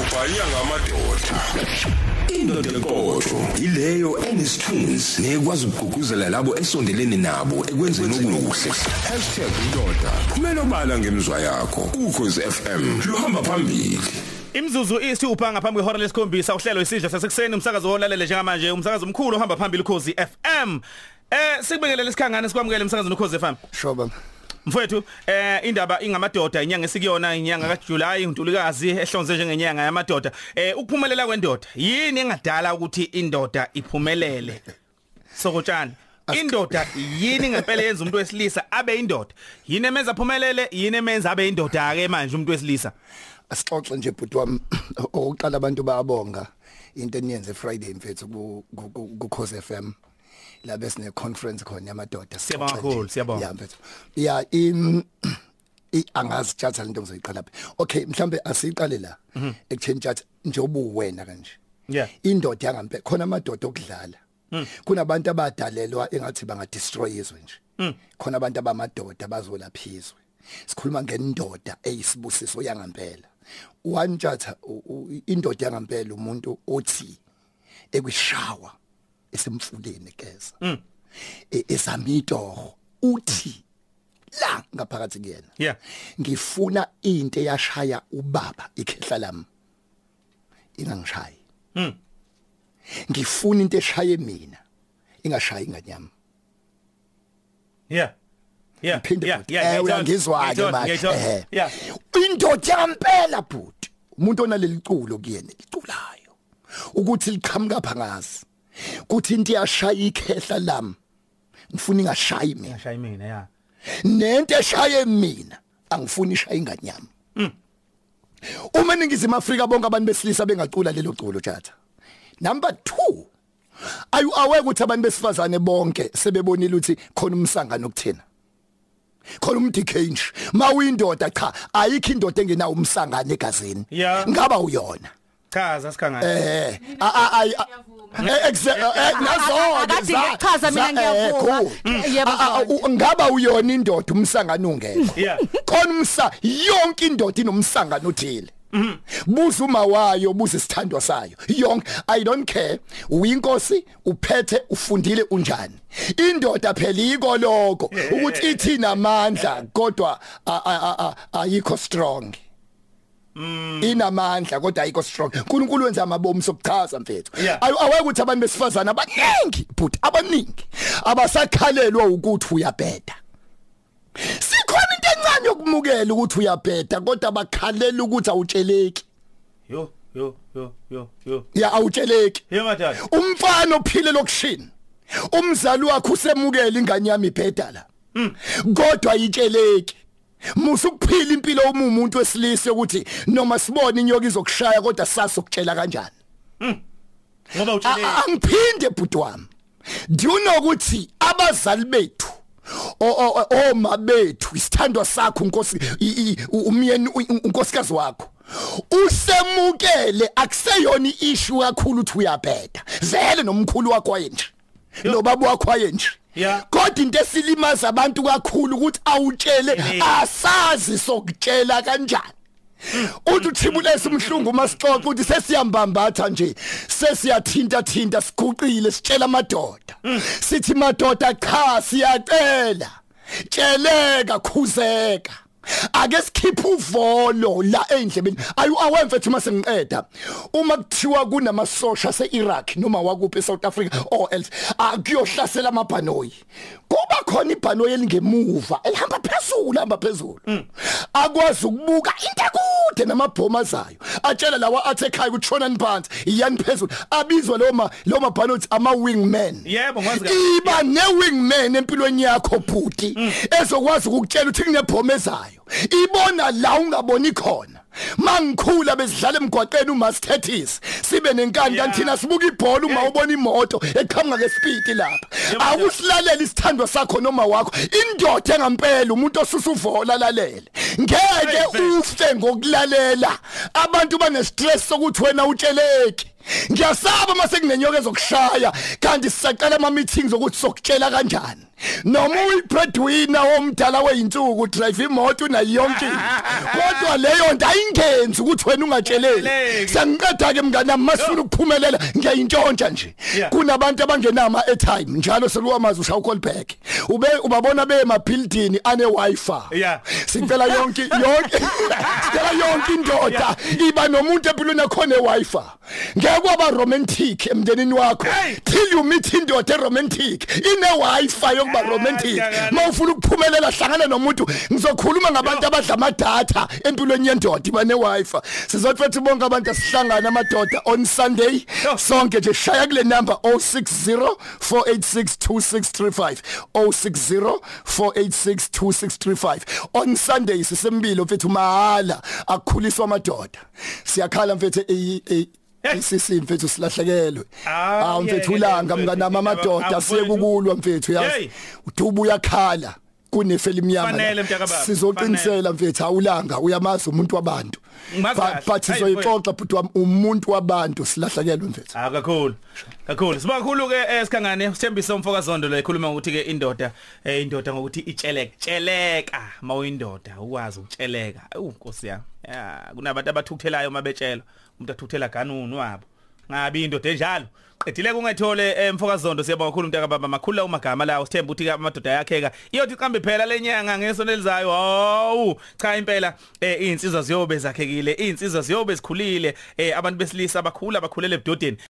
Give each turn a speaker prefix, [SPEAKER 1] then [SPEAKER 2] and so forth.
[SPEAKER 1] ubhanya ngamadoda. Indoda enkotho ileyo enesithunzi. Nekwazi ukugqugquzela labo esondelene nabo ekwenzeni okuhle. #indoda. Kumele obala ngemizwa yakho. Ukhozi FM luhamba phambili.
[SPEAKER 2] Imzuzu isithupha ngaphambi kwehora lesikhombisa uhlelo isidla sasekuseni umsakazo olalele njengamanje umsakazo omkhulu ohamba phambili ukhozi FM Eh sikubekele lesikhangane sikwamukele umsakazo ukhozi FM
[SPEAKER 3] Shoba.
[SPEAKER 2] Mfowethu eh indaba ingamadoda inyanga esikuyona inyanga kaJuly uNtulikazi ehlonze njengenyanga yamadoda. Eh ukuphumelela kwendoda yini engadala ukuthi indoda iphumelele? Sokotshani indoda yini ngempela yenza umuntu wesilisa abe indoda? Yini emenza phumelele yini emenza abe indoda ke manje umuntu wesilisa?
[SPEAKER 3] Asixoxe nje bhuti wami. Oqala abantu bayabonga into eniyenze Friday mfethu ku Khosi FM la besine conference khona yamadoda
[SPEAKER 2] Siyabonga kakhulu, siyabonga.
[SPEAKER 3] ya mfethu ya im i angazi tjatha lento ngizoyiqala phi okay mhlambe asiqale la. Ekutheni tjatha njengoba uwena kanje.
[SPEAKER 2] Yeah.
[SPEAKER 3] indoda yangampe khona amadoda okudlala. Kunabantu abadalelwa engathi banga destroy izwe nje. Khona abantu abamadoda bazolaphizwe sikhuluma ngendoda eyisibusiso yangampela. Wantshatha indoda yangampela umuntu othi ekwishawa esemfuleni geza E- esamitoho uthi la ngaphakathi kuyena
[SPEAKER 2] Yeah.
[SPEAKER 3] ngifuna into eyashaya ubaba ikhehla lami ingangishayi ngifuna into eshaye mina ingashayi inganyama
[SPEAKER 2] Yeah. Yeah. Yeah. yeah ngiyayithola,
[SPEAKER 3] uyangizwa ke manje
[SPEAKER 2] Yeah
[SPEAKER 3] indoda yampela bhuti umuntu onaleli culo kuyena liculayo ukuthi liqhamuka phangazi kuthi into yashaya ikhehla lami. Ngifuna ingashayi mina.
[SPEAKER 2] Ngashaya mina yeah
[SPEAKER 3] nento eshaye mina angifuni ishaye inganyama uma ningizima Afrika bonke abantu besilisa bengacula lelo culo tjatha number 2 ayu aweke ukuthi abantu besifazane bonke sebebonile ukuthi khona umsangano kuthina? Khona umdichange mawuyindoda cha ayikho indoda engenawo umsangano egazini.
[SPEAKER 2] Yeah.
[SPEAKER 3] ngaba uyona?
[SPEAKER 2] Chaza sikhangana
[SPEAKER 3] eh a a exactly nazo
[SPEAKER 4] Akade ngiyachaza mina ngiyavuma. Yebo,
[SPEAKER 3] ngaba uyona indoda umsangano
[SPEAKER 2] Yeah.
[SPEAKER 3] khona umsa yonke indoda inomsangano uthile buza uma wayo buza isithandwa sayo. Yonke i don't care. Uyinkosi uphethe ufundile unjani. Indoda phela yiko lokho. Ukuthi ithi namandla kodwa ayikho strong. Inamandla kodwa ayikho strong. uNkulunkulu wenza amabomu sokuchaza mfethu. Aweke ukuthi abantu besifazana abaningi but abaningi abasakhalelwa ukuthi uyabheda. Sikhona into encane yokumukela ukuthi uyabheda kodwa bakhalela ukuthi awutsheleki.
[SPEAKER 2] Yo yo yo yo yo.
[SPEAKER 3] Ya awutsheleki.
[SPEAKER 2] Ye madala
[SPEAKER 3] umfana ophile lokushini umzali wakhe usemukela ingane yami ibheda la. Kodwa ayitsheleki. Musa ukuphila impilo uma umuntu wesilisa ukuthi noma sibone inyoka izokushaya kodwa sasokutshela kanjani?
[SPEAKER 2] Ngoba
[SPEAKER 3] A-
[SPEAKER 2] utshele
[SPEAKER 3] angiphinde bhuti wami. Do you know ukuthi abazali bethu o- o- o- oma bethu isithandwa sakho unkosi i- i- umyeni unkosikazi wakho usemukele akuseyona issue kakhulu ukuthi uyabheda. Vele nomkhulu wakho wayenje nobaba wakho wayenje. Kodwa into esilimaza abantu kakhulu ukuthi awutshele asazi sokutshela kanjani. Uthi uthibulese umhlungu masixoxa ukuthi sesiyambambatha nje sesiyathinta thinta siguqile sitshela amadoda. Sithi madoda cha siyacela. Tsheleka khuzeka. Ake sikhiphe uvolo la endlebeni. Ayu awemfethu mase ngiqeda uma kuthiwa kunamasosha seIraq noma wakuphi eSouth Africa or else akuyohlasela amabhanoyi. Kuba khona ibhanoyi elingemuva elihamba phezulu hamba phezulu. Akwazi ukubuka into ekude namabhomu azayo atshela lawa athi ekhaya kutshona phansi iyani phezulu abizwa lo ma lo mabhanoyi ama wingmen
[SPEAKER 2] Yebo, ngikwazi kahle.
[SPEAKER 3] iba ne wingman empilweni yakho bhuti ezokwazi ukukutshela ukuthi kunebhomu ezayo ibona la ungaboni khona. Mangikhula besidlala emgwaqeni umastetis. Sibe kanti thina sibuka ibhola uma ubona imoto eqhamuka ngespeed lapha.
[SPEAKER 2] Yebo,
[SPEAKER 3] akusilalela isithandwa sakho noma wakho. Indoda engampela umuntu osusa uvola lalele ngeke ufe ngokulalela. Abantu bane stress sokuthi wena utsheleki. Ngiyasaba mase kunenyoka ezokushaya kanti sisaqala ama meetings ukuthi sokutshela kanjani. Noma uyibreadwinner womdala weinsuku drive imoto unayo yonke kodwa leyo nto ayingenzi ukuthi wena ungatsheleli. Siyangiqeda ke mngane masifuna ukuphumelela ngiyayintshontsha nje. Kunabantu abangenama airtime njalo seluwamazi ushaw call back ube ubabona be ema building ane wifi. Sicela yonke yonke sicela yonke indoda iba nomuntu empilweni ekhona ewifi ngeke kwaba romantic emndenini wakho. Till you meet indoda romantic ine wifi yokuba romantic.
[SPEAKER 2] hlangana.
[SPEAKER 3] mawufuna ukuphumelela hlangana nomuntu. Ngizokhuluma ngabantu abadla amadatha empilweni yendoda ibane wifi. Sizothi futhi bonke abantu asihlangana amadoda on sunday.
[SPEAKER 2] Yo.
[SPEAKER 3] sonke nje shaya kule number 060 4862635 060 4862635 on sunday sisembilo mfethu mahala akukhuliswa amadoda. Siyakhala mfethu i- i-
[SPEAKER 2] Hey.
[SPEAKER 3] isisi mfethu silahlekelwe
[SPEAKER 2] Ah,
[SPEAKER 3] awu mfethu ulanga
[SPEAKER 2] yeah,
[SPEAKER 3] mngana
[SPEAKER 2] mfethu.
[SPEAKER 3] amadoda siye kukulwa mfethu yazi udubu uyakhala kunefeli mnyama
[SPEAKER 2] Fanele, mntakababa,
[SPEAKER 3] sizoqinisela mfethu awulanga uyamazi umuntu wabantu but sizoyixoxa but umuntu wabantu silahlekelwe mfethu
[SPEAKER 2] Ah kakhulu. Kakhulu. Sibakhulu ke esikhangane usithembisa umfokazondo lo ekhuluma ngokuthi ke indoda eh indoda ngokuthi itsheleka. Tsheleka mawuyindoda ukwazi ukutsheleka. Awu Nkosi yami. Ya kunabantu abathukuthelayo mabetshela. Umuntu athukuthela ganunu wabo. Ngabi indoda enjalo. Qedile kungethole emfokazondo siyabonga kakhulu umntaka baba. Makhulu umagama lawo sithemba ukuthi ke amadoda yakheka iyothi qambe phela lenyanga ngesonto elizayo hawu! Cha impela eh insizwa ziyobe zakhekile insizwa ziyobe zikhulile. Eh abantu besilisa abakhula bakhulele ebudodeni.